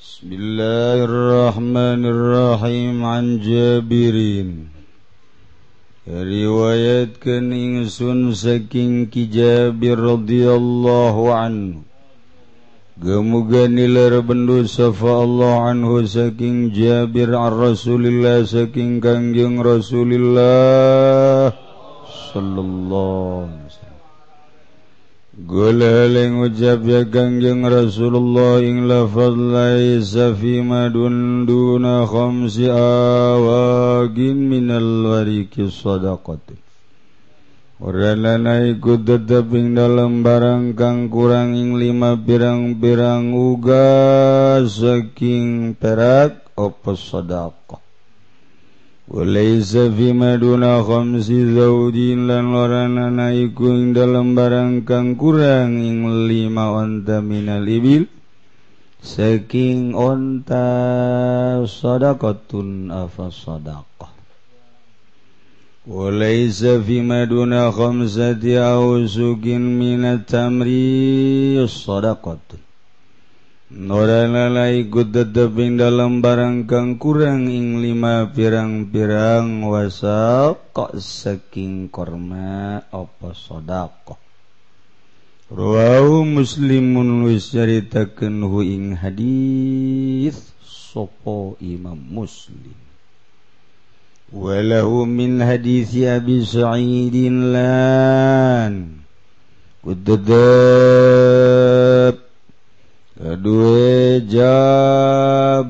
Bismillahirrahmanirrahim. An Jabirin. الرحيم عن جابرين ingsun saking Ki Jabir radhiyallahu anhu. Gemuga nilar bendu safa Allah anhu saking Jabir ar Rasulillah saking Kangjeng Rasulillah sallallahu Guleling ucap ya kangjeng Rasulullah ing lafaz laisa fi madun duna khamsi awagin minal wariki sadaqati. Ora ikut tetap ing dalam barang kang kurang ing lima pirang-pirang uga saking perak apa sadaqah وليس فيما دون خمس زوج lan lorana naiku ing dalam barang kang kurang ing lima onta minal ibil saking onta sadaqatun afa sadaqah وليس فيما دون خمسة أوسق من التمر صدقة. Norana ikut teteping dalam barang kang kurang ing lima pirang-pirang wasal kok saking korma apa sodako. Rawu muslimun wis nyaritakeun hu ing hadis sapa Imam Muslim. Walahu min hadis Abi Sa'id lan kudadab kedua Jabir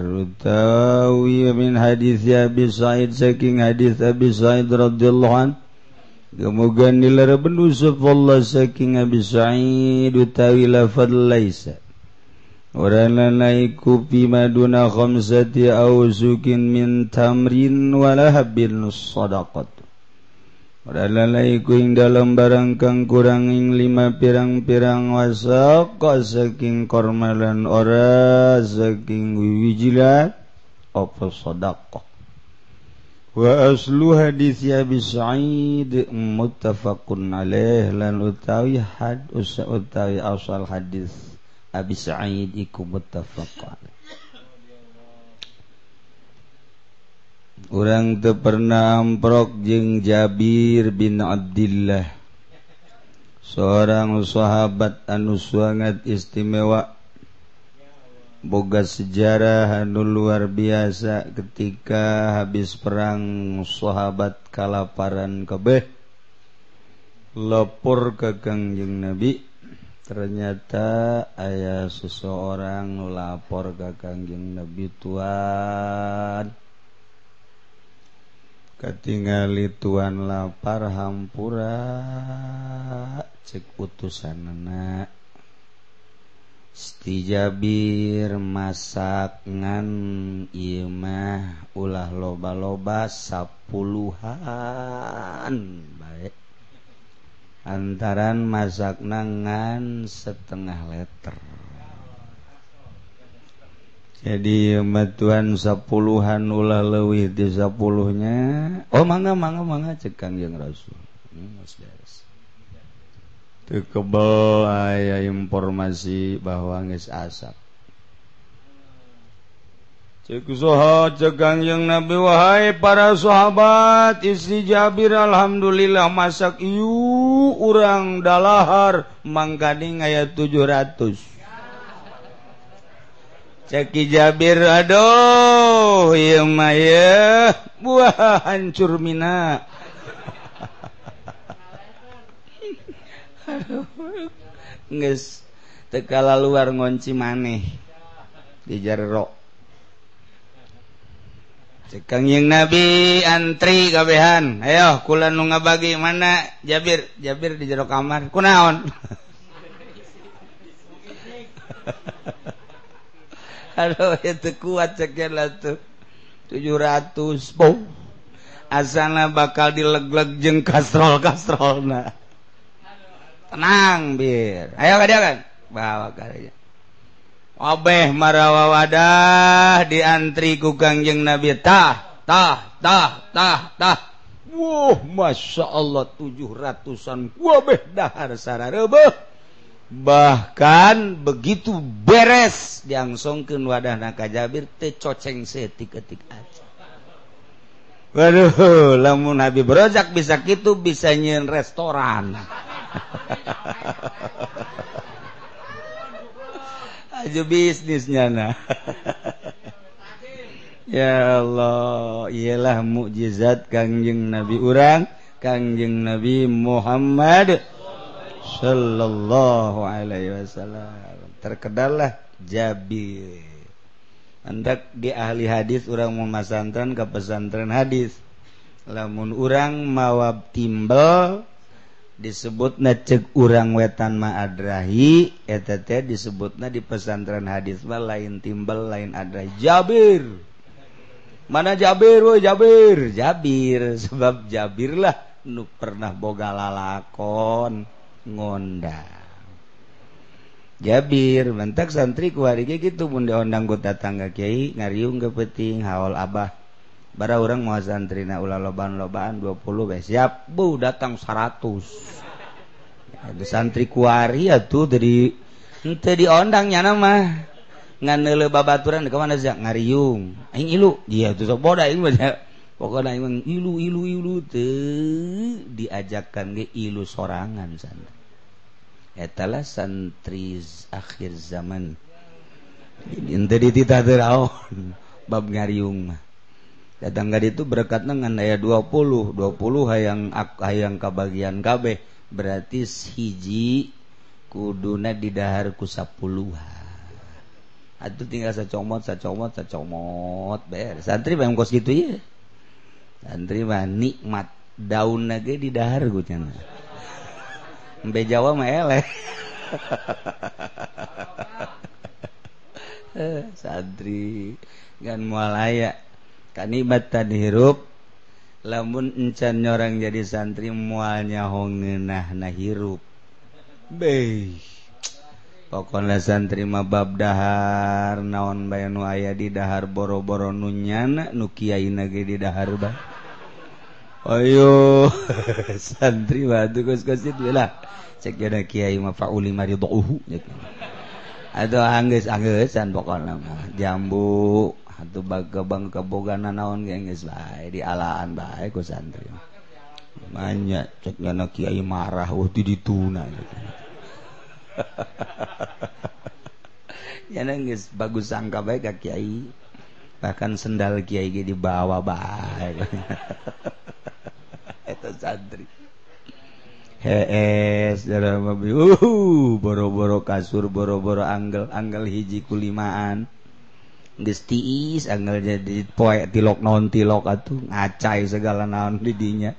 utawi min hadis Abi Sa'id saking hadis Abi Sa'id radhiyallahu an. Kemuga nilara ben Allah saking Abi Sa'id utawi lafad laisa. Orang lanai fi maduna khamsati awsukin min tamrin wala habbin sadaqat. lalai kuing barang kang kuranging lima pirang-pirang wasak kok saking kormalan ora saking wiwijilat apa sedekah wa aslu hadis ya bisaid muttafaqun alaih lan utawi had utawi asal hadis abi said iku muttafaq orang tepernamprok jeung Jabir bin Abdullah seorang sahabat anu sangat istimewa. Boga sejarah anu luar biasa ketika habis perang sahabat kalaparan kabeh lapor ke Kangjeng Nabi. Ternyata ayah seseorang lapor ke Kangjeng Nabi Tuhan ketingali tuan lapar hampura cek utusanna Stijabir masak ngan imah ulah loba-loba sapuluhan baik antaran masak nangan setengah liter. jadi batuan sapuluhan ulah lewih di sapuluhnya oh mangga mangga mangga cekang yang rasul. Hmm, Tuh kebel ayah informasi bahwa nges asap. Cek Zoha cegang yang Nabi wahai para sahabat istri Jabir alhamdulillah masak iu urang dalahar mangkading ayat 700 Ceki Jabir aduh ieu mah ye buah hancur mina. Geus tekala luar ngonci maneh di jero. Cekang yang Nabi antri kabehan. Ayo kula nu ngabagi mana Jabir? Jabir di jero kamar. Kunaon? Halo itu kuat cekela tuh. 700 po. Asana bakal dilegleg jeung kastrol-kastrolna. Tenang, bir. Ayo kan Bawa kalinya. Obeh marawa wadah diantri ku Kangjeng Nabi tah tah tah tah tah. Wah, Masya Allah tujuh ratusan kuabeh dahar sararebeh bahkan begitu beres diangsongkan wadah naka Jabir teh coceng setik-etik aja. Waduh, lamun Habib Rozak bisa gitu bisa nyen restoran. Aju bisnisnya nah. ya Allah, ialah mukjizat Kangjeng Nabi urang, Kangjeng Nabi Muhammad Shallallahu Alaihi Wasallam. Terkedalah Jabir. Hendak di ahli hadis orang memasantren ke pesantren hadis. Lamun orang mawab timbel disebut necek urang wetan ma'adrahi etete disebutnya di pesantren hadis mah lain timbel lain ada Jabir! Mana Jabir woi Jabir? Jabir sebab Jabir lah nu pernah boga lalakon. ngondang Jabir mentak santri ku hari gitu pun diondang anggota tangga Kyai ngariung ke peting haul Abah. Bara orang mau santri na ulah lobaan-lobaan 20 bae siap bu datang 100 ada santri kuari atuh dari henteu diondang nyana mah ngan babaturan ka mana ngariung. Aing ilu. Dia tuh sok boda aing mah pokoknyang ilu ilu ilu diajakan ke ilu sorangan sana. Etalah santri akhir zaman. Bab ngaryung datang itu berkat dengan ayat 20 20 hayang hayang kabagian kabeh. Berarti hiji kuduna didahar ku 10 atuh tinggal sacomot sacomot sacomot comot. Ber, santri memang kos gitu ya. Santri mah nikmat daun lagi di dahar gue Mbe Jawa mah eleh. santri gan mualaya kanibat tadi hirup lamun encan nyorang jadi santri mualnya hongenah na hirup. Be pokoknya santri mah bab dahar naon bayanu aya di dahar boro-boro nu kiai nage di dahar bah Ayo santri batu kos-kosit lah cek ada kiai ma fauli mari dohu atau angges anggesan pokoknya mah jambu atau baga bang kebogana naon geus bae di alaan bae ku santri banyak cek nyana kiai marah waktu dituna ya nangis bagus sangka baik ka kiai bahkan sendal kiai dibawa baik itu santri. Hees uh, boro-boro kasur boro-boro anggel anggel hiji kulimaan. Geus tiis anggel jadi poek tilok non tilok atuh. Ngacai segala naon di dinya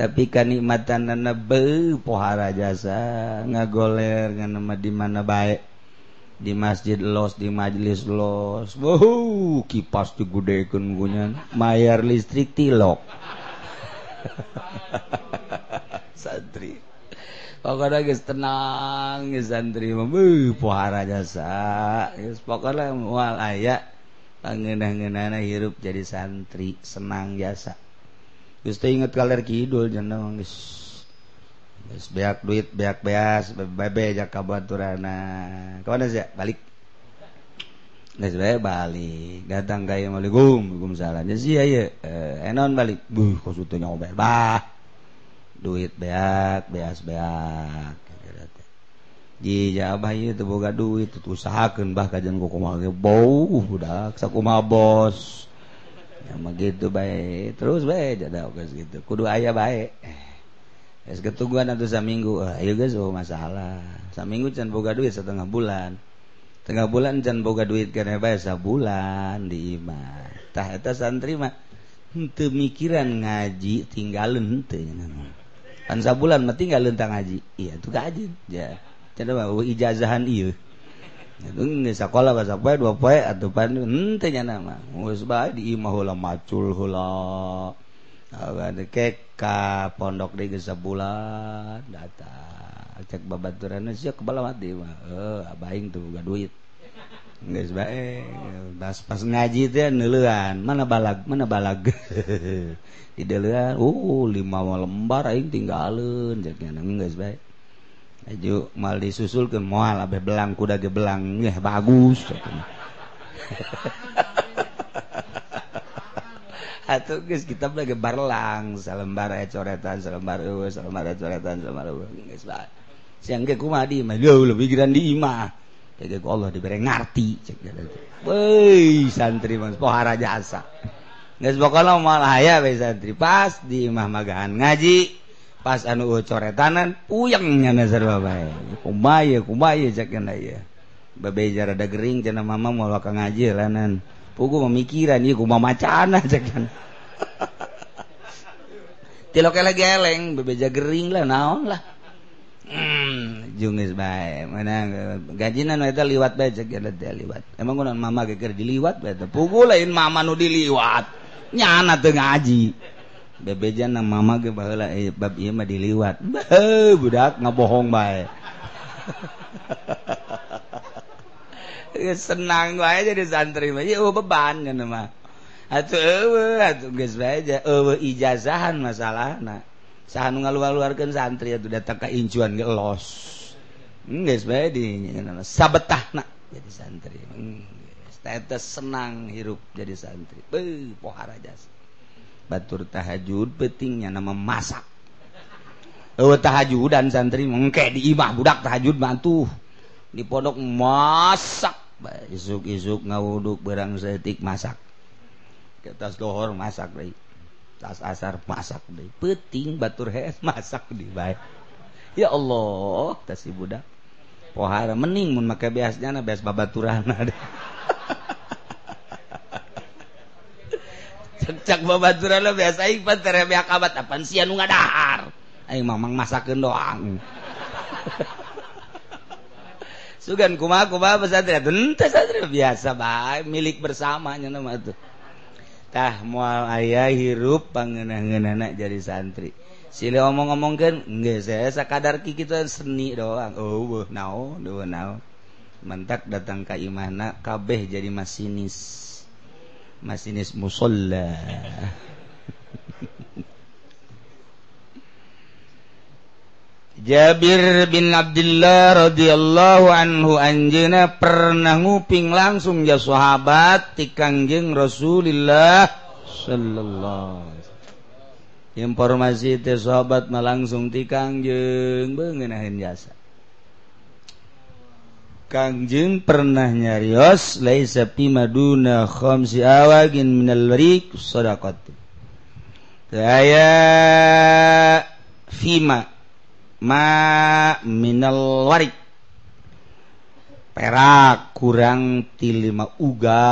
tapi kanikmatanana be pohara jasa. Ngagoler ngan di mana baik di masjid los di majelis los. Wow kipas digudekeun gunyan mayar listrik tilok. Santri. Pokoknya guys tenang guys santri mah. Pohara jasa. Guys pokoknya mual ayah pangenah-ngenana hirup jadi santri senang jasa. Guys inget kaler kidul jangan guys beak duit beak beas bebe jaka baturana kemana sih balik? Nes bae balik. Datang kayak malikum hukum salahnya sih ya eh, enon balik. Buh kau sutu nyoba bah. Duit beak beas beak. Ji abah ieu teu boga duit. Teu usahakeun bah kajian ku kumaha ge. Bau budak sakumaha bos. Ya mah gitu bae terus bae jada geus gitu kudu aya bae. Eh. ketuguan atau saminggu ah, eh, iya guys oh masalah. Saminggu can boga duit setengah bulan. Tengah bulan can boga duit karena bayar sabulan di imah tah eta santri mah henteu mikiran ngaji tinggalin henteu. Kan sabulan mah tinggalin tang ngaji. Iya tuh kaji ya can mah ijazahan iya. Itu nggak sekolah bahasa poe dua poe atau pan henteu nya nama. Geus bae di imah hula macul hula. Ada kek ka pondok di gesa bulan datang. Cek babaturan sih kepala mati mah. Eh abaing tuh gak duit. Nggak baik pas pas ngaji teh neuleuan. Mana balag mana balag? Di deluan uh lima lembar aing tinggalin cek nang geus bae. Aju mal disusul ke mual abe belang kuda ge belang. Ya bagus atau guys kita lagi barlang salembar coretan salembar ewe salembar coretan salembar ewe. Guys lah. Siang ke kumah di imah jauh lebih grand di imah jadi ku Allah diberi ngarti cek woi santri mas pohara jasa. Guys pokoknya malah ya we santri. Pas di imah magahan ngaji pas anu coretanan puyangnya nazar babai Kumaha kumaya cek ya babejar ada gering cenah mama mau ngaji lanan Ugu memikiran ieu kumaha macana cek Tilok lagi eleng, bebeja gering lah naon lah. Hmm, jungis bae. Mana gajinan eta liwat bae cek ada teh liwat. Emang kunaon mama geger diliwat bae teh. Pugu lain mama nu diliwat. Nyana teu ngaji. Bebeja nang mama ge baheula eh, bab ieu mah diliwat. Beuh budak ngabohong bae. senang wa jadi santri mah ya beban kan mah atuh eueuh atuh geus bae eueuh ijazahan masalahna saha nu ngaluar-luarkeun santri atuh datang ka incuan ge los geus bae di sabetahna jadi santri tetes senang hirup jadi santri beuh pohara jasa batur tahajud pentingnya nama masak eueuh tahajudan santri mengke di imah budak tahajud mantuh di pondok masak. Isuk-isuk ngawuduk berang setik masak. Ke tas dohor masak deh tas asar masak deh peting batur he masak di baik. Ya Allah tas si budak. Pohara mending mun make biasnya na bias babaturan ada cek babaturan lah biasa ipan terebeak akabat apaan sih anu ngadahar. Aing mamang masakeun doang. sugan kuma kuma pesantren. Tentu pesantren. Biasa baik milik bersamanya nama tuh. Tah mual ayah hirup pangenah-ngeunana jadi santri. Sile omong-omongkeun nggak saya sakadar kikituan seni doang. Oh beuh naon deuh naon. Mentak datang ka imahna kabeh jadi masinis. Masinis musolla. Jabir bin Abdullah radhiyallahu anhu anjeuna pernah nguping langsung ya sahabat ti Kangjeng Rasulullah sallallahu Informasi teh sahabat mah langsung ti Kangjeng beungeunahkeun jasa. Kangjeng pernah nyarios laisa fi maduna khamsi awagin minal riq sadaqat. Saya fima ma minal warik. Perak kurang ti lima uga.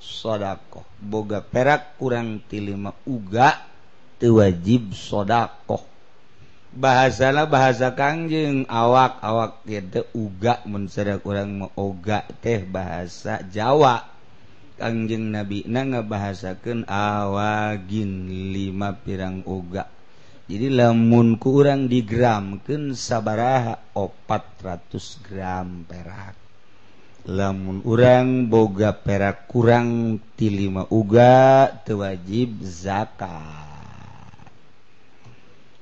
Sodako boga perak kurang ti lima uga tewajib sodako bahasana bahasa kangjeng awak awak kita uga mensera kurang mau oga teh bahasa Jawa. Kangjeng nabi na ngabahasakan awagin lima pirang uga. jadi lamun kurang digramken sabaraha 400 gram perak. Lamun urang boga perak kurang tilima uga tewajib zakat.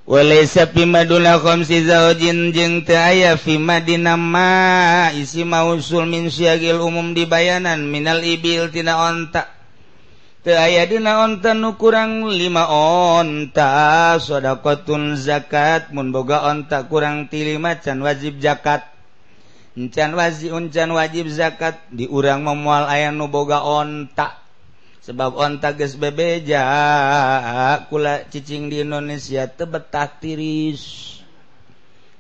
Walaysa fi maduna khamsi zawjin jeung teu aya fi madina ma isi mausul min syagil umum dibayanan minal ibil tina onta aya dina ontan nu kurang 5 onta. Shodaqun zakat munboga ontak kurang tilima can wajib zakat. Encan wajib uncan wajib zakat diurang memual ayah nuboga ontak sebab ontak ges bebeja kula cicing di Indonesia tebetah tiris.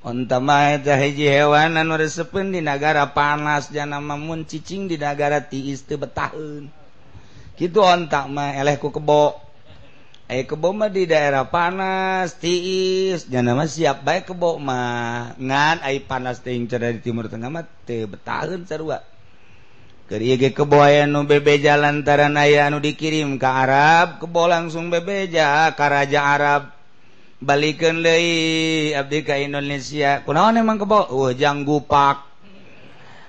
Onta hiji hewanan resepun di negara panas janama mun cicing di negara tiis tebetahun gitu ontak mah elehku kebo. Eh kebo mah di daerah panas tiis. Jangan nama siap baik kebo mah. Ngan ai panas ting cerah di timur tengah mah teh betahun sarua. Keur ieu ge kebo aya nu bebeja lantaran aya anu dikirim ke Arab kebo langsung bebeja ka raja Arab. Balikeun deui abdi ka Indonesia. Kunaon emang kebo? Uh janggupak.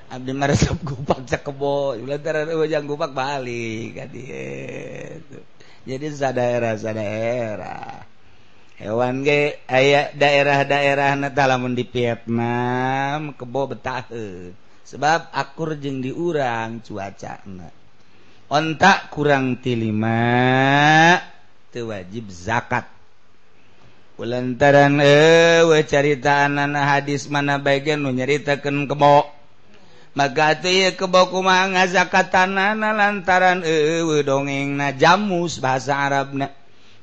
Abdi meresep gupak cekebo, lantaran wajang gupak balik ka Jadi sa daerah-daerah. Hewan ge aya daerah-daerah neta lamun di Vietnam kebo betahe. Sebab akur jeung diurang cuacana. Ontak kurang tilima teu wajib zakat. Ulantaran eueuh carita anak hadis mana bagian nu nyaritakeun kebo. maka kebokuma ngazakatanana lantaran ewe eh, eh, dongeng na jamus bahasa Arab na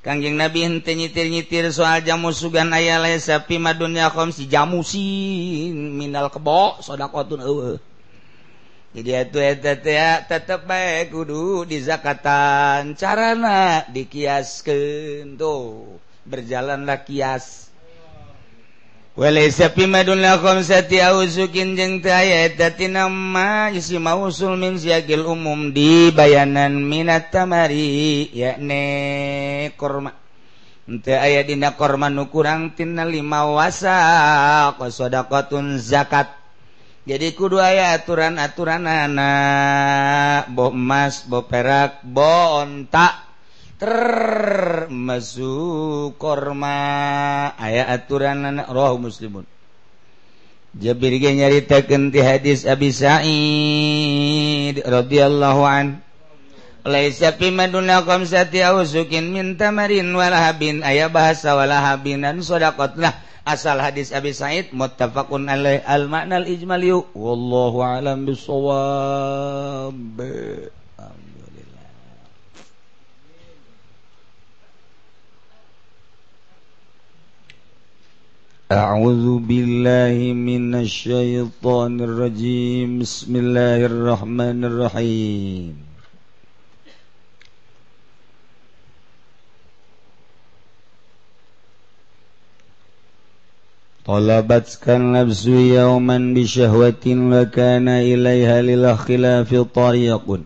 Kangjeng Nabi henteu nyitir-nyitir soal jamus sugan aya le sapi madunya khom si jamusin minal kebo sodakotun eueuh. Jadi atuh eta teh tetep bae kudu dizakatan carana dikiaskeun tuh berjalanlah kias. Walaysa fi lakum khamsati auzukin jeung teu aya eta tina ma isi mausul min siyagil umum di bayanan minat tamari yakni kurma. Teu aya dina kurma nu kurang tina lima wasaq sadaqatun zakat. Jadi kudu aya aturan-aturanana bo emas, bo perak, bo onta. termasuk korma aya aturan roh muslimun Jabir ge nyaritakeun ti hadis Abi Sa'id radhiyallahu an Laisa fi maduna qamsati ausukin min tamarin wala habin aya bahasa wala habinan sadaqatlah asal hadis Abi Sa'id muttafaqun alaih al ma'nal ijmaliyu wallahu alam bisawab أعوذ بالله من الشيطان الرجيم. بسم الله الرحمن الرحيم. طلبتك النفس يوما بشهوة وكان إليها للخلاف طريق.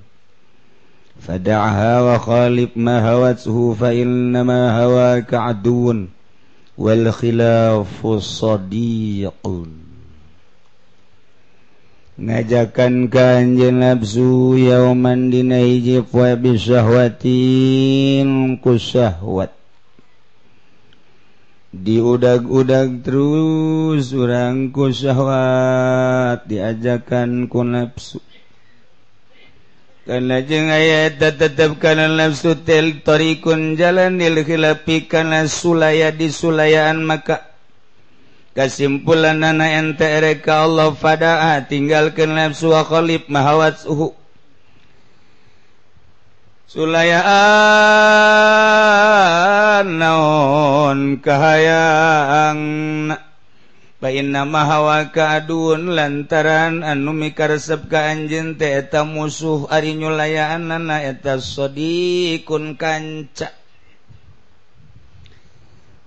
فدعها وخالف ما هوته فإنما هواك عدو. wal khilafu sadiqun. Ngajakan kanjeng nafsu yauman dina hiji poe bisahwatin ku diudag-udag terus urang ku syahwat diajakan ku nafsu. ayat tetapkan nafsu teltorikun jalan nilhilapikan sulaya di sulayaan maka kesimpulan nana ente Allah fada'a tinggalkan nafsu wakhalib mahawat suhu sulayaan naon kahayang Bain nama hawa kaadun lantaran anu mikaresep ka anjeun teh eta musuh ari nyulayaanna eta sodikun kanca.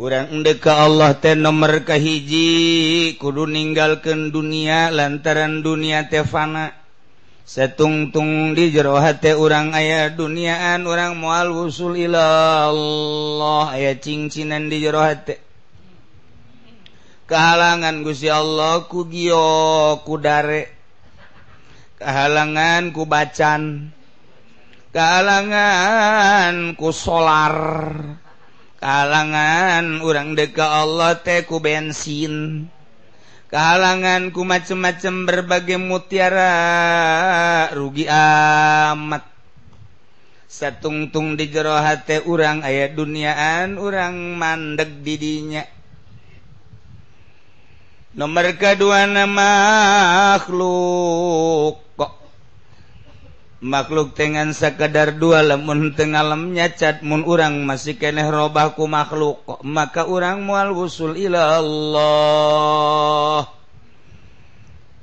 Urang deka ka Allah teh nomor kahiji kudu ninggalkeun dunia lantaran dunia teh fana. Setungtung di jero hate urang aya duniaan urang moal wusul ila Allah aya cincinan di jero hate. kehalangan Guya Allah kugio kudare kehalangan kubacan kehalangan ku solar. Kehalangan urang deka Allah tehku bensin. Kehalangan ku macem-macem berbagai mutiara rugi amat. Satungtung di jerohati urang ayat duniaan orang mandek didinya. nomor kedua nama makhluk. Kok makhluk dengan sekedar dua lemun tengalamnya cat mun orang masih keneh robahku makhluk. Kok maka orang mual usul ila Allah.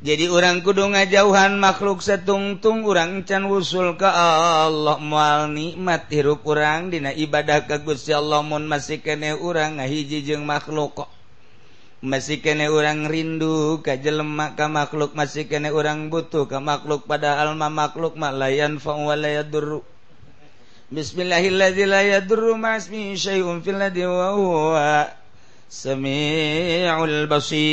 Jadi orang kudu ngajauhan makhluk setungtung orang can usul ke Allah. Mual nikmat hirup orang dina ibadah ke Gusti Allah mun masih keneh orang ngahiji jeung makhluk. Kok masih kene orang rindu kajjelemak ka makhluk masih kene orang butuh ka makhluk pada alma makhluk malayan fawalayadur Bismillahirrahmanirrahim masmi syai'un fil ladhi wa huwa samiul basir.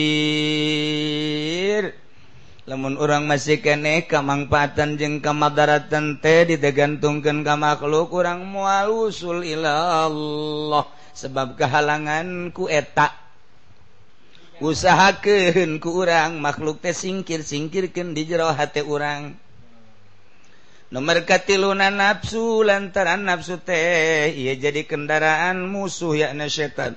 Lamun orang masih kene kamangpatan jeung kamadaratan teh ditegantungkeun ka makhluk urang moal usul ila Allah sebab kehalangan ku eta. usaha keun ku urang makhluk teh singkir singkirkan di jero hati urang. Nomor katiluna nafsu lantaran nafsu teh ia jadi kendaraan musuh yakna setan.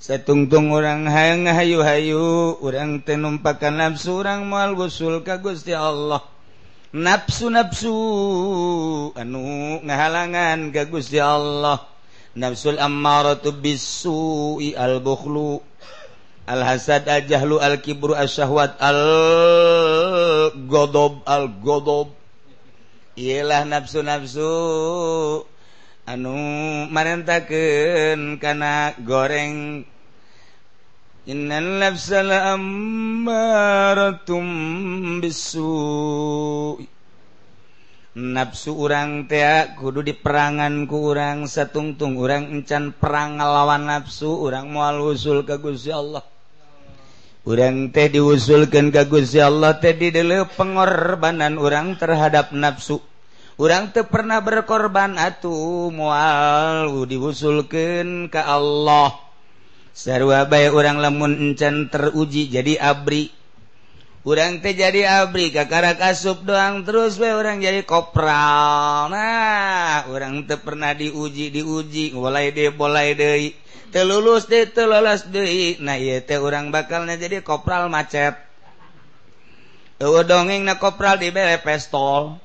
Satungtung orang hayang hayu-hayu orang tenumpakan nafsu orang moal gusul ka Gusti Allah. Nafsu nafsu anu ngahalangan ka Gusti Allah. Nafsul ammaratu bisu'i al-bukhlu. Al-hasad al-jahlu al-kibru asyahwat al-godob al-godob. Iyalah nafsu-nafsu. Anu marentakeun kana goreng. Innal nafsa la'ammaratum bisu' nafsu urang teak kudu diperangan ku urang satungtung urang encan perang ngalawan nafsu urang mual usul ka Gusti Allah. Urang teh diusulkan ka Gusti Allah teh di pengorbanan urang terhadap nafsu. Urang teh pernah berkorban atuh mual diusulkan ka Allah. Sarua bae urang lamun encan teruji jadi abri. Urang teh jadi abri kakara kasup doang terus we orang jadi kopral. Nah, orang teh pernah diuji diuji, mulai deh mulai deh. Teu lulus deh, teu lolos deh. Nah, ieu teh urang bakalnya jadi kopral macet. Eueuh dongeng na kopral dibere pestol.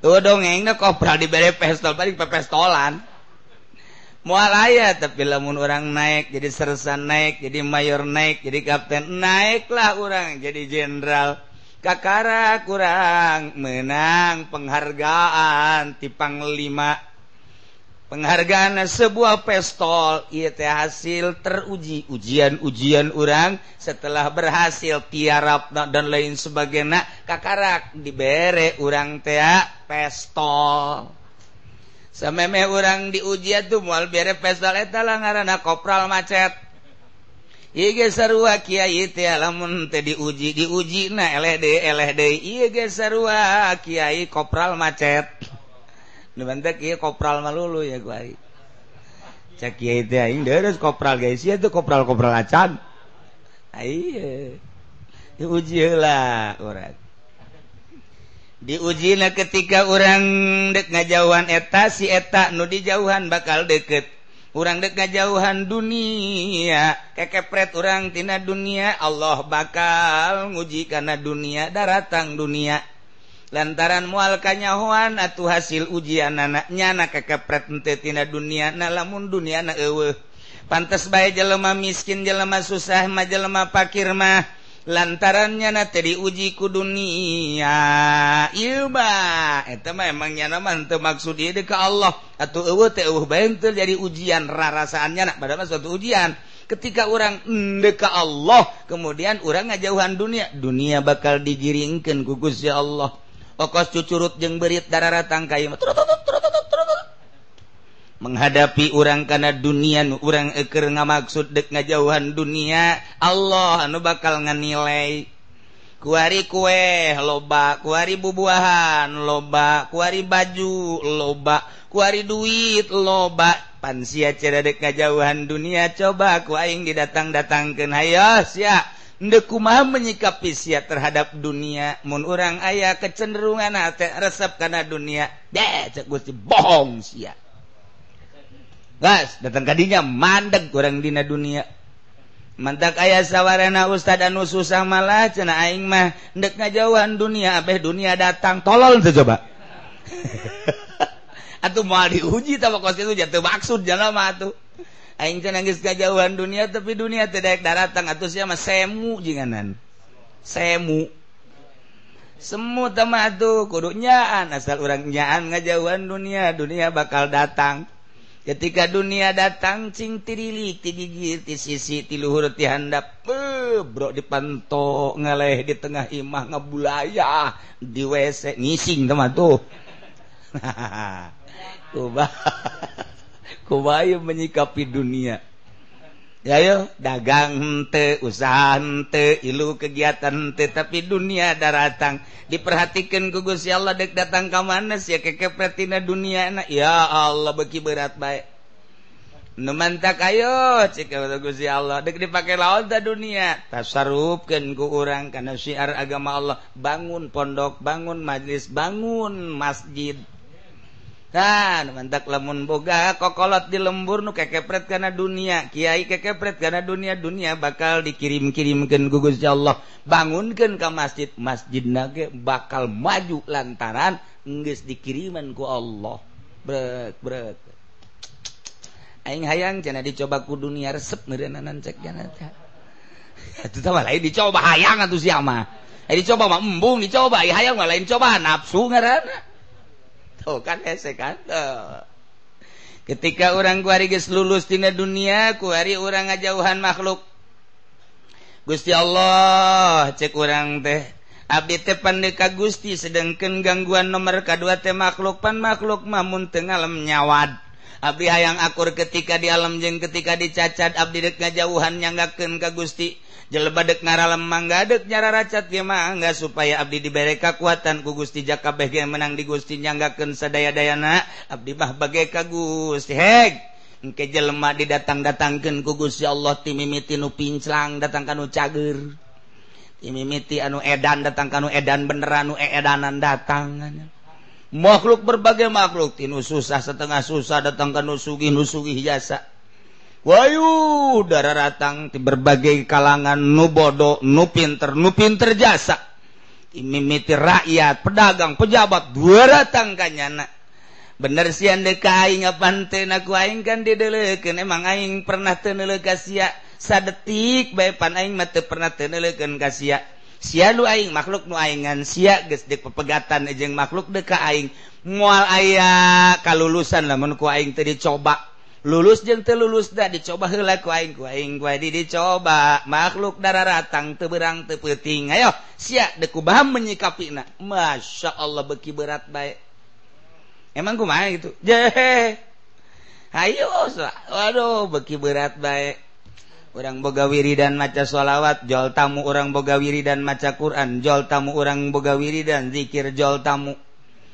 Eueuh dongeng na kopral dibere pestol, balik pepestolan. mualayat tapi lamun orang naik jadi sersan naik jadi mayor naik jadi kapten naiklah orang jadi jenderal. Kakara kurang menang penghargaan tipang lima penghargaan sebuah pestol ieu teh hasil teruji ujian-ujian orang setelah berhasil tiarap dan lain sebagainya kakara dibere orang teh pestol. sampai urang diuji tuh mual bere eta lah ngaranana kopral macet Iye sarua kiai teh lamun teh diuji diuji na LD LD iye ge sarua kiai kopral macet. Nu bantek ieu kopral malulu ya kiai. Cak kiai teh aing deres kopral guys ieu tuh kopral kopral acan. Ai diuji heula urang. diuji ketika orang dek ngajauhan eta si etak nu dijauhan bakal deket. Orang dek ngajauhan dunia kekepret orangtina dunia Allah bakal nguji karena dunia daratang dunia. Lantaran mualkanyahoan atau hasil ujian anaknya na kekepret entetina dunia na lamun dunia na ewe pantas baik jelema miskin jelema susah mah jelema pakir mah lantarannya na tadi uji ku dunia. Iya, Ilba itu memang nyana nama maksud dia deka Allah. Atau eueuh teh eueuh bae jadi ujian rarasaannya nak padahal suatu ujian. Ketika orang deka Allah kemudian orang ngajauhan dunia dunia bakal digiringkan. ku ya Allah. Okos cucurut jeng berit darah darara tangkai menghadapi orang karena dunia nu orang eker ngamaksud dek ngajauhan dunia Allah anu bakal nganilai. Kuari kue loba kuari bubuahan loba kuari baju loba kuari duit loba. Pansia ceradek ngajauhan dunia coba ku aing didatang datangkan hayos ya ndeku menyikapi sia terhadap dunia. Mun orang ayah kecenderungan ate resep karena dunia. Deh cek gusti bohong sia. gas datang kadinya mandeg kurang dina dunia. Mantak ayah sawarana Ustad anu susah malah cena aing mah ndek ngajauhan dunia abeh dunia datang tolol tuh coba. Atuh mau diuji tapi kos itu jatuh maksud jalan mah atuh. Aing cena geus ngajauhan dunia tapi dunia teu daek datang atuh sia mah semu jinganan. Semu. Semu tama tuh kudunyaan asal orang nyaan ngajauhan dunia dunia bakal datang. ketika dunia datang cing tirilik ti gigit ti sisi ti luhur ti handap eh, bro dipanto ngaleh di tengah imah ngabulaya di WC ngising teman tuh. Kuba kubaya menyikapi dunia. Yayo dagang te usaha te ilu kegiatan te tapi dunia daratang. Diperhatikan gugus ya Allah dek datang ke mana ya keke pretina dunia na. Ya Allah beki berat baik. Numantak ayo cik gugus Allah. Dek dipakai laut ta dunia. Tasarupkan ku orang karena syiar agama Allah. Bangun pondok bangun majlis bangun masjid. Dan mantap lemun boga kokolot di lembur nu kekepret karena dunia. Kiai kekepret karena dunia dunia bakal dikirim-kirimkan gugusnya Allah. Bangunkan ke masjid masjid nage bakal maju lantaran nggak dikiriman ku Allah. Brek brek. Aing hayang jana dicoba ku dunia resep merenanan cek jana. Itu sama lain dicoba hayang atau siapa eh dicoba mah embung dicoba. Hayang mah lain coba nafsu ngarana tuh kan hese kan? Tuh. ketika orang kuari geus lulus tina dunia kuari orang ngajauhan makhluk. Gusti Allah cek orang teh. Abdi teh pandeka Gusti sedangkan gangguan nomor kedua teh makhluk pan makhluk mamun teu ngalem nyawad. Abdi hayang akur ketika di alam jeng ketika dicacat Abdi dek ngajauhan nyanggaken ka Gusti. Jelebadek ngaralem manggadek nyara racat ge mangga supaya abdi dibere kekuatan ku Gusti. Jakabeh ge menang di Gusti nyanggakeun sadaya-dayana abdi mah bage ka Gusti. Heg engke jelema didatang-datangkeun ku Gusti Allah ti mimiti nu pinclang datang kanu cager. Ti mimiti anu edan datang kanu edan beneran nu edanan datang. makhluk berbagai makhluk tinu susah setengah susah datang ke nusugi nusugi jasa. Wayu darah ratang di berbagai kalangan nu bodoh nu pinter nu pinter jasa. Mimiti rakyat pedagang pejabat dua ratang kanyana bener sian anda aing panten aku aing kan dideleukeun. Emang aing pernah teu neuleuh ka sia. Sadetik bae pan aing mah teu pernah teu neuleukeun ka sia. sialu aing makhluk nuaingan sia gesdek pepegatan ejeng makhluk deka aing. Mual aya kalulusan lamun ku aing tadi dicoba. Lulus jeng telulus dah dicoba heula ku aing ku aing gua di dicoba. Makhluk darah ratang teberang tepeting ayo sia deku ku menyikapi na. Masya Allah beki berat baik emang kumaha gitu? Jehe ayo waduh beki berat baik orang bogawiri dan maca sholawat jol tamu orang bogawiri dan maca Quran jol tamu orang bogawiri dan dzikir jol tamu.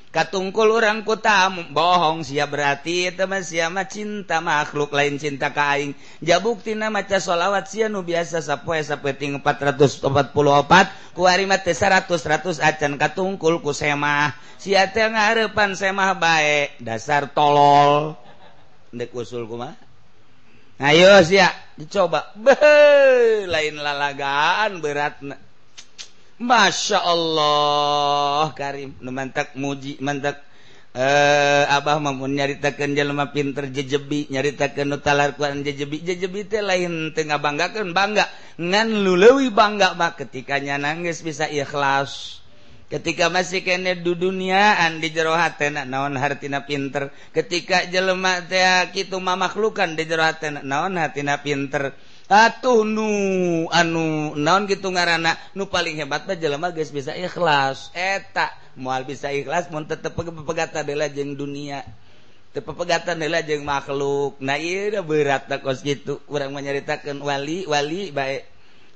Katungkul orang ku tamu bohong sia berarti teman sia mah cinta makhluk lain cinta ka aing. Jabuktina maca sholawat sia nu biasa sapoe sapeting 444 ku harimat 100 100 acan katungkul ku semah. Sia teh ngarepan semah bae dasar tolol. Ndek usul kumah ayo ya. Dicoba. Be lain lalagaan berat Masya Allah Karim. Mantak muji mantak eh Abah mampu nyaritakan jelma pinter jejebi nyaritakan nutalarkuan jejebi. Jejebi teh lain tengah banggakan bangga. Ngan lulewi bangga mah ketikanya nangis bisa ikhlas. ketika masih kene du duniaan di jerohaten naon hartina pinter. Ketika jelema teh kitu mamaklukan di jerohaten naon hatina pinter. Atuh nu anu naon gitu ngaranana nu paling hebat mah jelema geus bisa ikhlas. Eta moal bisa ikhlas mun tetep pegatan deula jeung dunia. Tetep pegatan deula jeung makhluk. Nah ieu berat tak kos gitu urang menyeritakan wali wali bae.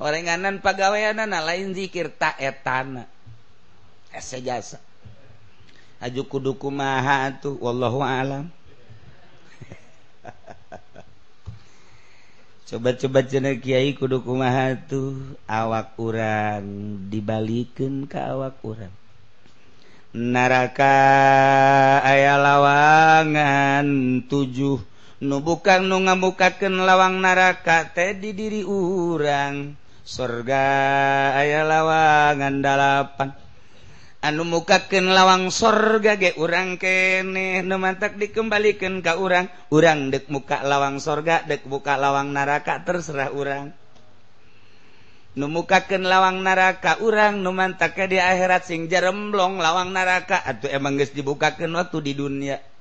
Orang nganan lain zikir tak etana ese jasa. Aju kudu kumaha atuh wallahu alam. Coba-coba cenah kiai kudu kumaha atuh awak urang dibalikeun ka awak urang. Naraka aya lawangan tujuh nu bukan nu ngamukaken lawang naraka teh di diri urang. Surga aya lawangan dalapan. anu mukaken lawang sorga ge urang kene nu mantak dikembalikan ka urang urang dek muka lawang sorga dek buka lawang naraka terserah urang. Numukaken lawang naraka urang nu mantak di akhirat sing jeremblong lawang naraka atau emang geus dibukakeun waktu di dunia.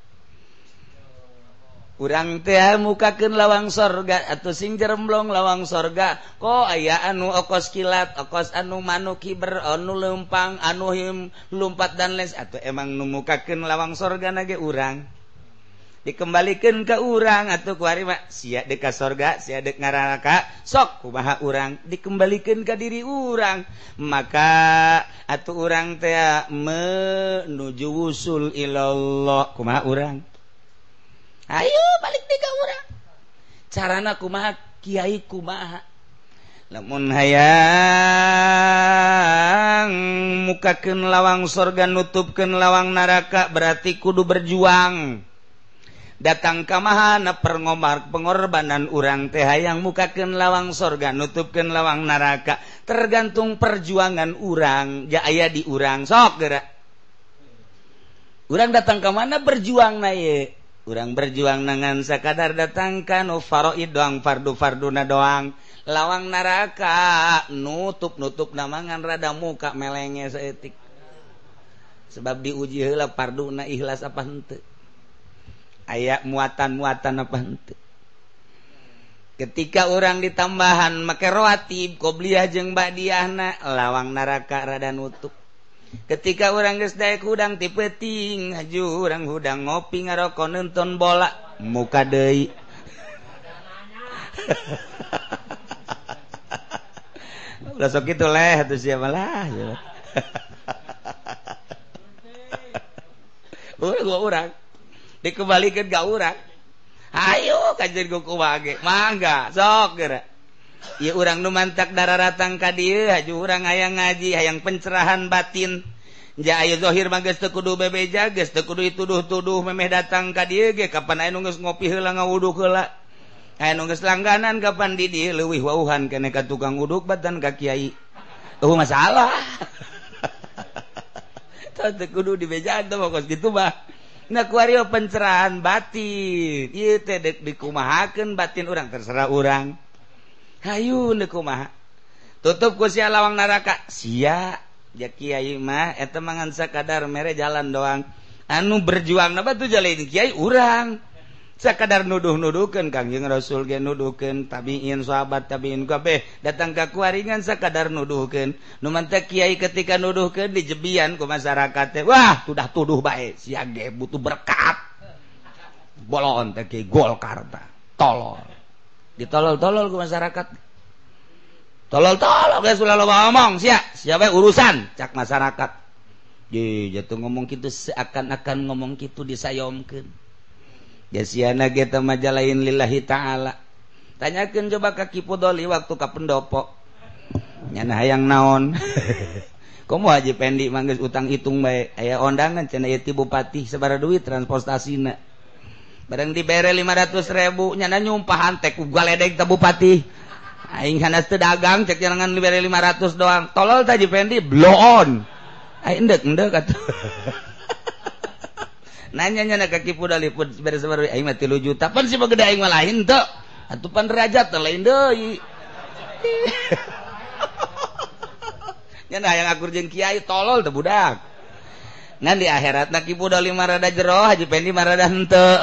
kurang teh mukaken lawang sorga atau sing jeremblong lawang sorga. Kok aya anu okos kilat okos anu manu kiber anu lempang anu him lumpat dan les. Atau emang nu mukaken lawang sorga nage urang. Dikembalikan ke urang atau kuari mak sia deka sorga sia dek ngaraka sok kumaha urang? Dikembalikan ke diri urang. Maka atau urang teh menuju usul ilallah. Kumaha urang? Ayo balik tiga orang carana kumaha? Kyai kumaha? Namun hayang mukaken lawang sorga nutupken lawang naraka berarti kudu berjuang. Datang kamahana perngomar pengorbanan urang teh hayang mukaken lawang sorga nutupken lawang naraka. Tergantung perjuangan urang ja aya di urang. Sok gerak urang datang ke mana berjuang naik. urang berjuang nangan sekadar datangkan nufaroid doang fardu farduna doang. Lawang neraka nutup nutup namangan rada muka melenge seetik sebab diuji hela parduna ikhlas apa hente ayak muatan muatan apa hente ketika orang ditambahan make rawatib qobliyah jeung badiahna lawang neraka rada nutup. ketika orang gesdaek hudang tipeting haju orang hudang ngopi ngarokok nonton bola. Muka deui. Udah sok itu leh atau siapa lah orang gua orang dikembalikan gak orang ayo kajian gua kuwage, mangga sok gerak ya orang numantak darah ratang ka dia haju orang hayang ngaji hayang pencerahan batin. Ja ayo zohir mangges teu kudu bebeja geus teu kudu dituduh-tuduh memeh datang ka dieu ge kapan aya nu geus ngopi heula ngawudu heula. Aya nu geus langganan kapan di dieu leuwih wauhan keneh ka tukang uduk batan ka kiai. Eueuh masalah. Teu kudu dibejaan teh mah gitu mah. Nah, kuario pencerahan batin, iya teh dikumahakan batin orang terserah orang. Hayu kuma tutup si lawang naraka. Sia Jakimah mangan sakadar mere jalan doang. Anu berjuang na tuh jalan Kyai urang. Sekadar nuduh-nudukeun Kangjeng Rasul ge nuduhkeun tabiin sahabat tabiin kabeh datang ka kuaringan sekadar nuduhken numanta Kyai ketika nuduhkeun di jebian ke masyarakat Wah sudah tuduh baik siage butuh berkat. Bolon teki Golkarta tolol ditolol-tolol ke masyarakat. Tolol-tolol guys sudah loba ngomong. Siap. Siapa urusan? Cak masyarakat. Ye, jatuh ngomong gitu seakan-akan ngomong gitu disayomkan jasiana kita majalain lillahi ta'ala. Tanyakan coba kaki pudoli waktu ke pendopo. Nyana hayang naon? Kamu haji pendi manggis utang hitung baik ayah ondangan cina bupati sebara duit transportasi na bareng diberre 500.000 nyana nyumpahan teku galedek Bupati. Aing hanas teu dagang cek jangan dibere 500 doang. Tolol tadi pendi blow on aing endek endek atuh. Nanya nyana ka kipu dalipun beres baru aing mah 3 juta. Pan si bagede aing mah lain teu atuh pan derajat teh lain deui. Nyana hayang akur jeung kiai tolol teh budak. Nah di akhirat nak ibu udah lima rada jero haji pendi lima rada hente.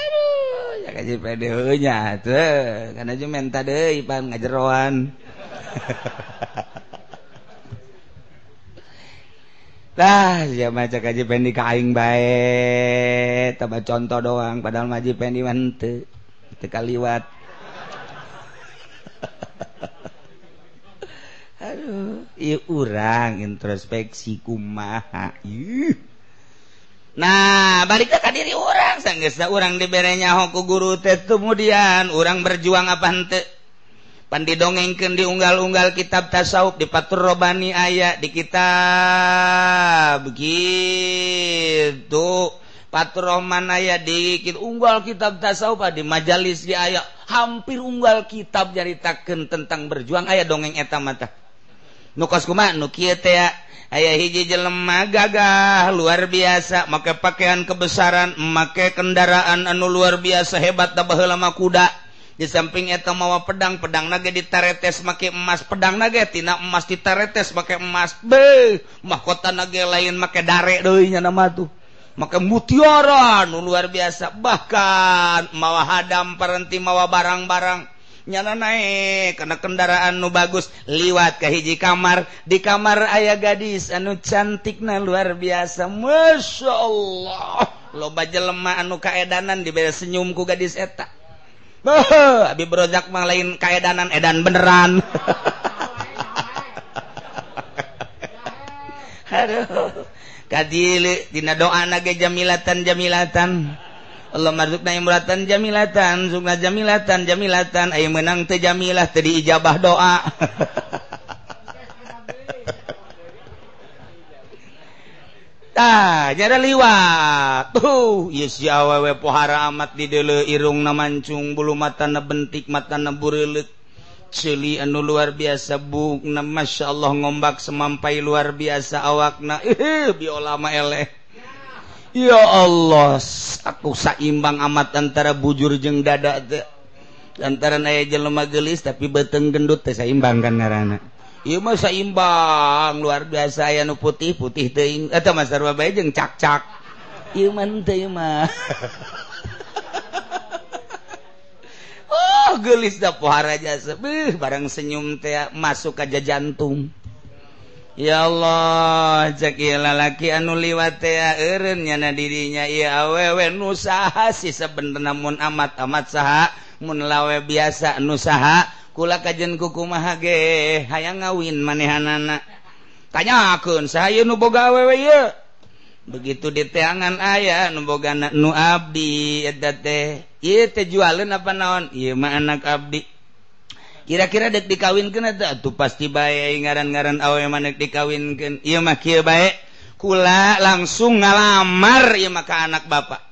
Aduh, ya kaji pendi hanya tuh, karena cuma menta deh ipan ngajeroan. Lah, siapa macam kaji pendi kain baik, tambah contoh doang, padahal maji pendi mantu, tekaliwat. Aduh, urang introspeksi kumaha. Yuh. Nah, balik ke diri orang sanggesa orang diberenya hoku guru teh. Kemudian orang berjuang apa hente pan didongengkeun di unggal-unggal kitab tasawuf di patur robani aya di kitab. Begitu patur rohman aya di unggal kitab tasawuf ah, di majalis di aya. Hampir unggal kitab nyaritakeun tentang berjuang. Aya dongeng eta mata nukoskuma nukitea aya hiji jelemah gagah luar biasa. Make pakaian kebesaran memakai kendaraan anu luar biasa hebat tabah lama kuda. Di samping eta mawa pedang pedang naga ditaretes make emas. Pedang naga tina emas ditaretes make emas. Be mahkota naga lain make dare deui nya nama tuh. Make mutiara nu luar biasa. Bahkan mawa hadam parenti mawa barang-barang. nyana naik karena kendaraan nu bagus liwat ke hiji kamar. Di kamar ayah gadis anu cantikna luar biasa. Masya Allah. Loba jelema anu kaedanan dibeda senyumku gadis eta. Abi berojak mah lain kaedanan edan beneran. Aduh, kadilu dina doa nage jamilatan jamilatan. Allahmazukna imratan jamilatan sukna jamilatan jamilatan ayo menang teh jamilah teh diijabah doa Tah, nyara liwat. Tuh, yes ya awewe pohara amat di dele irung na mancung bulu mata na bentik mata na burilek. Celi anu luar biasa buk na Masya Allah ngombak semampai luar biasa awakna. Eh, biolama eleh. ya Allah aku saimbang amat antara bujur jeng dada te. antara aya jelema gelis tapi beteng gendut teh saimbang kan ngaranna. Ieu mah saimbang luar biasa aya nu putih putih teuing eta mah sarua bae jeung cak-cak. Ieu mah teu mah. Oh gelis da pohara jasa. Beuh barang senyum teh masuk aja jantung ya Allah ceki lalaki anu liwateanya na dirinya. Ieu awewe nusaha si seben namun amat amat saha munlawe biasa nusaha kula kajen kuku mahage hayang ngawin manehanana. Tanya akun saya nuboga awewe ieu? Begitu di teangan ayah nuboga nu abdi eta teh. Ieu teh jualan apa naon? Ieu mah anak abdi. kira-kira dek dikawinkan tuh pasti baik ngaran-garan awe manek dikawinkan ia mah baik kula langsung ngalamar ya maka anak bapak.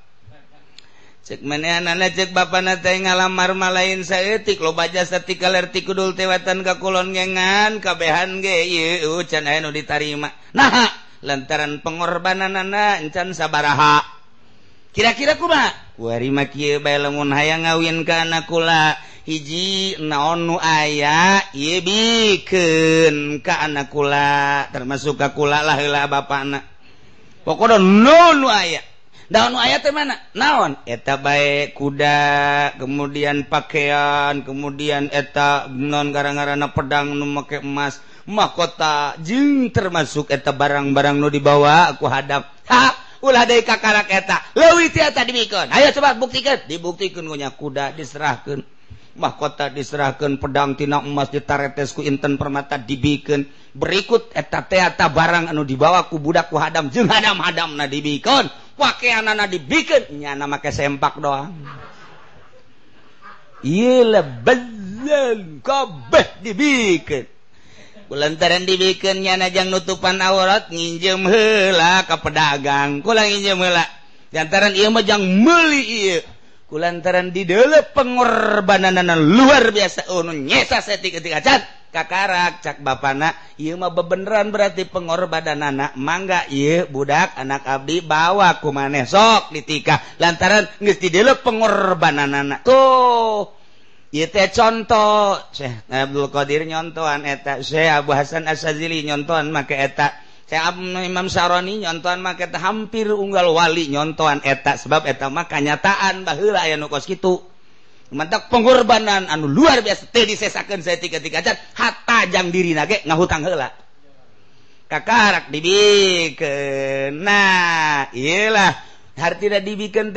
Cek mana anak cek bapak nate ngalamar malain saetik lo baca setika lerti kudul tewatan ke kulon ngengan kabehan ge ieu can aya nu ditarima. Nah lantaran pengorbanan anak encan sabaraha. Kira-kira kumaha kuari mah kieu bae lamun hayang ngawin ka anak kula. hiji naon nu aya biken ka anak kula termasuk ka kula lah heula anak pokoknya no nu aya. Daun ayat mana? Naon? Eta baik kuda kemudian pakaian kemudian eta non gara-garana pedang nu make emas. Mahkota jeung termasuk eta barang-barang nu dibawa aku hadap. Ha ulah deui ka karak eta. Leuwih ti eta mikon ayo coba buktikan. Dibuktikan punya kuda diserahkan mahkota diserahkan pedang tina emas ditaretesku Inten permata dibikin berikut eta teata barang anu dibawaku budakku hadam jeung hadam hadam na dibikon pakaian anak dibikin nyana make sempak doang kabeh dibikin lantaran dibikennya najang nutupan aurat nginjem hela ke pedagang. Kulang injem hela lantaran ia majang meli iya di dalam pengorbanan luar biasa. Oh, Unun nyesa setik ketika cat kakarak cak bapana. Ieu mah bebeneran berarti pengorbanan anak mangga ieu budak anak abdi bawa ku maneh sok ditikah. Lantaran geus dalam pengorbanan anak tuh. Ieu teh contoh. Syekh Abdul Qadir nyontoan eta. Syekh Abu Hasan Asazili nyontoan make eta. Imam Saroni nyontohan maka hampir unggal wali nyontohan eta sebab eta mah kanyataan baheula aya nu kos kitu. Mantap pengorbanan anu luar biasa teh disesakeun saya tiga-tiga jam hatta jang diri nage ngahutang heula. Kakarak dibikeun. Nah iyalah Har tidak dibikin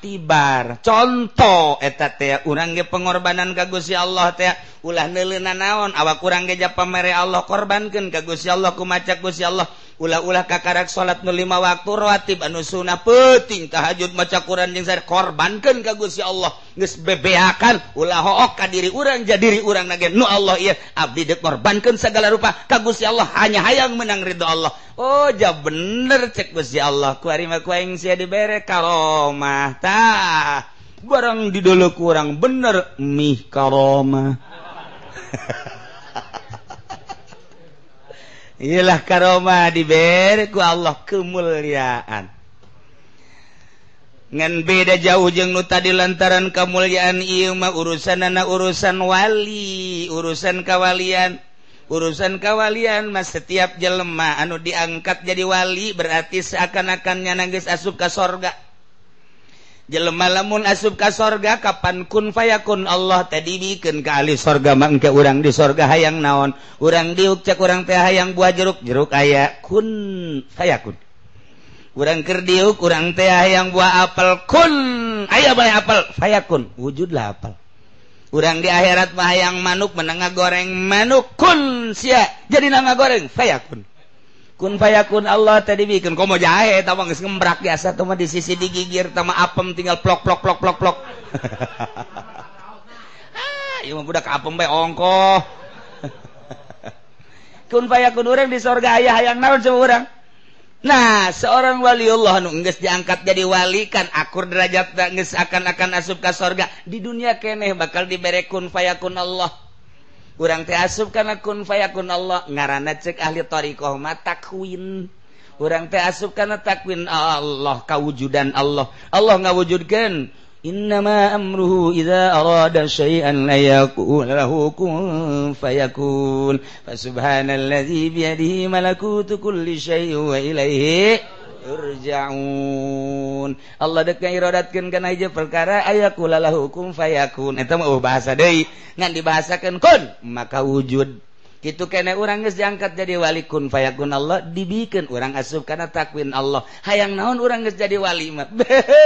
tibar contoh eta urangge pengorbanan kagusi Allah teh ulah nele naon awak kurang geja pamere Allah korbankan kagusi Allah kumaca Gusti Allah. ulah-ulah kakarak salat nulima waktu rotib anu sunnah peting tahajud maca Quran yang saya korbankan ka Gusti Allah. Geus bebeakan ulah ka diri urang jadi diri urang nage nu Allah ieu abdi dek korbankan segala rupa ka Gusti Allah hanya hayang menang ridho Allah. Oh ja bener cek Gusti Allah ku ari mah ku aing dibere karomah tah barang didolok kurang bener mih karomah. Ilah karoma diberku Allah kemuliaan. Ngan beda jauh jeng nu tadi lantaran kemuliaan Imah urusan anak urusan wali urusan kawalian. Urusan kawalian Mas setiap jelema anu diangkat jadi wali berarti seakan-akannya nangis asup ka sorga. jelema lamun asub ka sorga kapan kun fayakun Allah tadi bikin ke ahli sorga mangke urang di sorga hayang naon. Urang diuk cek urang teh hayang buah jeruk jeruk aya kun fayakun. Urang keur diuk urang teh hayang buah apel kun! Aya bae apel fayakun. Wujudlah apel. Urang di akhirat mah hayang manuk menengah goreng manuk kun sia. Jadi nangga goreng fayakun. Kun payakun Allah tadi bikin. Komo jahe tama geus ngembrak biasa. Tuh mah di sisi digigir tama apem tinggal plok plok plok plok plok. Ah ieu mah budak apem bae ongkoh. Kun payakun urang di sorga aya hayang naon sama urang? Nah seorang wali Allah nungges diangkat jadi wali kan akur derajat nges akan akan asup ke sorga. Di dunia keneh bakal diberekun fayakun Allah kurang teh asup karena kun fayakun Allah. Ngarana cek ahli tariqah matakwin kurang teh asup karena takwin Allah kawujudan Allah. Allah ngawujudkan Innama amruhu idza arada syai'an la yaqul lahu kun fayakun. Fasubhanalladzi bi yadihi malakutu kulli syai'in wa ilaihi turjaun Allah dekairodatkan kenaja perkara aya kulalah hukum fayakun. Itu mau bahasa deui. Ngan dibahasakeun kun maka wujud. Gitu kene orang geus diangkat jadi wali kun fayakun Allah dibikin orang asup karena takwin Allah. Hayang naon orang geus jadi wali mah?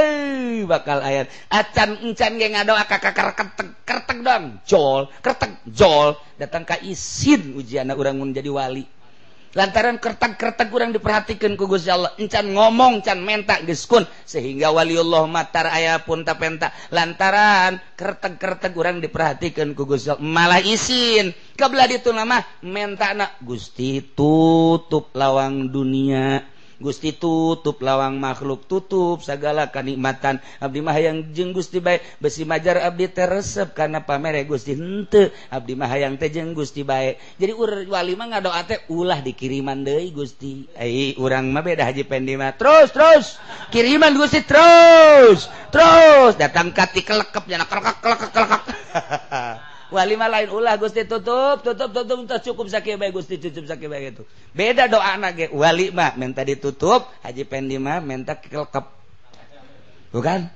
Bakal ayat. Acan encan ge ngadoa kakakar kertek kertek dong jol kertek jol. Datang ka isin ujianna orang mun jadi wali. lantaran kertak-kertak kurang diperhatikan Gusti Allah encan ngomong can menta geskun sehingga waliullah matar ayah pun tapenta lantaran kertak-kertak kurang diperhatikan Gusti Allah malah isin. Kebelah itu nama menta nak gusti tutup lawang dunia. Gusti tutup lawang makhluk tutup segala kenikmatan. Abdi Mahayang jeung Gusti baik besi majar Abdi teresep karena pamere Gusti hente Abdi Mahayang teh jeung Gusti baik jadi ur wali mah ngadoa teh ulah dikiriman deui Gusti. Ai urang mah beda Haji Pendima terus terus kiriman Gusti terus terus. Datang kati kelekep jana kelekek kelekek kelekek wali lain ulah Gusti tutup tutup tutup entah cukup sakit baik Gusti tutup sakit baik itu. Beda doa anak wali mah minta ditutup haji pendi mah minta kelkep. Bukan?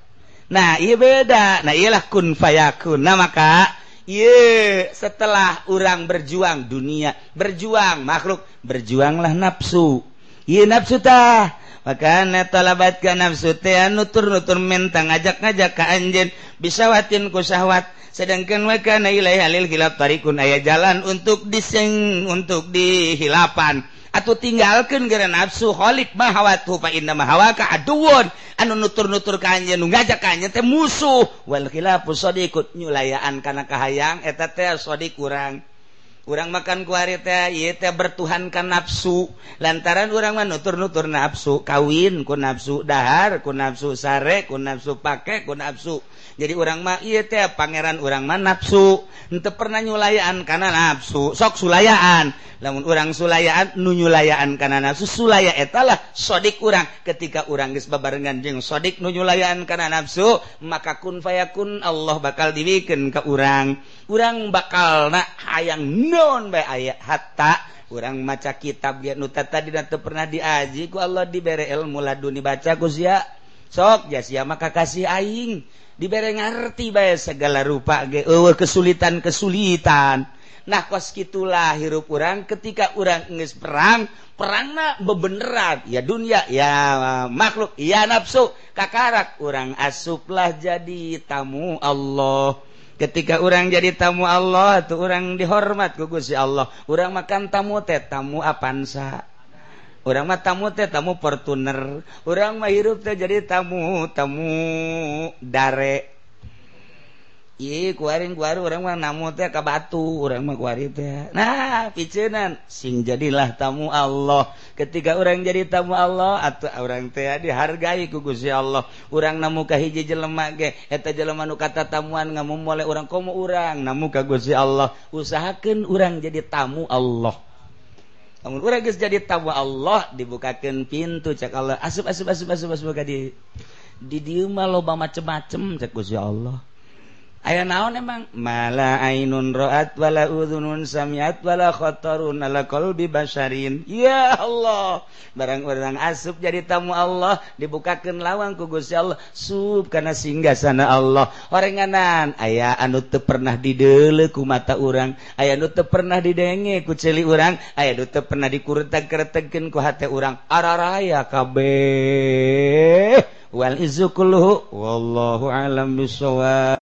Nah iya beda. Nah iyalah kun fayakun. Nah maka iya setelah orang berjuang dunia berjuang makhluk berjuanglah nafsu. Iya nafsu tah makatalabat ka nafsu nutur-nutur mentang ngajak-ngajak ka anjeun bisa watin ku syahwat. Sedangkan maka nilai halil hilap tarikun ayah jalan untuk diseng untuk dihilapan. Atau tinggalkan gara nafsu holik mahawatu fa inna mahawaka aduun anu nutur-nutur ka anjeun nu ngajak ka anjeun teh musuh. Wal khilafu sadiqut nyulayaan kana kahayang eta teh sadiq kurang urang makan kuarita bertuhankan nafsu lantaran orangan nutur-nutur nafsu kawin ku nafsu dahar ku nafsu sare ku nafsu pake ku nafsu jadi orang mah iya teh pangeran orang mah nafsu ente pernah nyulayaan karena nafsu sok sulayaan. Lamun orang sulayaan nu nyulayaan karena nafsu sulaya etalah sodik orang ketika orang geus babarengan jeung sodik nu nyulayaan karena nafsu maka kun fayakun Allah bakal dibikin ke orang urang bakal na hayang non bay ayat hatta urang maca kitab biar nuta tadi dan pernah diaji ku Allah dibere ilmu laduni dibaca ku sia. Sok ja sia maka kasih aing. Diberre ngerti bay segala rupa ge eueuh kesulitan kesulitan nah kos kitulah hirup urang ketika orang nges perang perangna bebeneran. Ya dunia ya makhluk ya nafsu. Kakarak orang asuplah jadi tamu Allah. ketika orang jadi tamu Allah tuh orang dihormat gugus si Allah. Orang makan tamu teh tamu apansa? Orang mah tamu teh tamu fortuner. Orang mah hirup teh jadi tamu tamu dare. ka batu nah picenan sing jadilah tamu Allah ketika orang jadi tamu Allah atau orang teh dihargai ku Gusti Allah orang namukah hiji jelemak jelema nu kata tamuan ngamu mau orang komo orang namu ka Gusti Allah usahakan orang jadi tamu Allah namun orang geus jadi tamu Allah dibukakan pintu cak Allah asup asup asup asup asup, ka di di dieu mah loba macem-macem cek Gusti Allah aya naon emang? Mala ainun roat wala udhunun samiat wala khotorun ala kolbi basarin ya Allah! Barang orang asup jadi tamu Allah dibukakan lawang ku Gusti Allah. Sub kana singgah sana Allah. Orenganan aya anu teu pernah didele ku mata urang. Aya anu teu pernah didenge ku ceuli urang. Aya anu teu pernah dikuretek-keretegkeun ku hate urang. Araraya kabeh. Wal izukulhu wallahu alam bisawab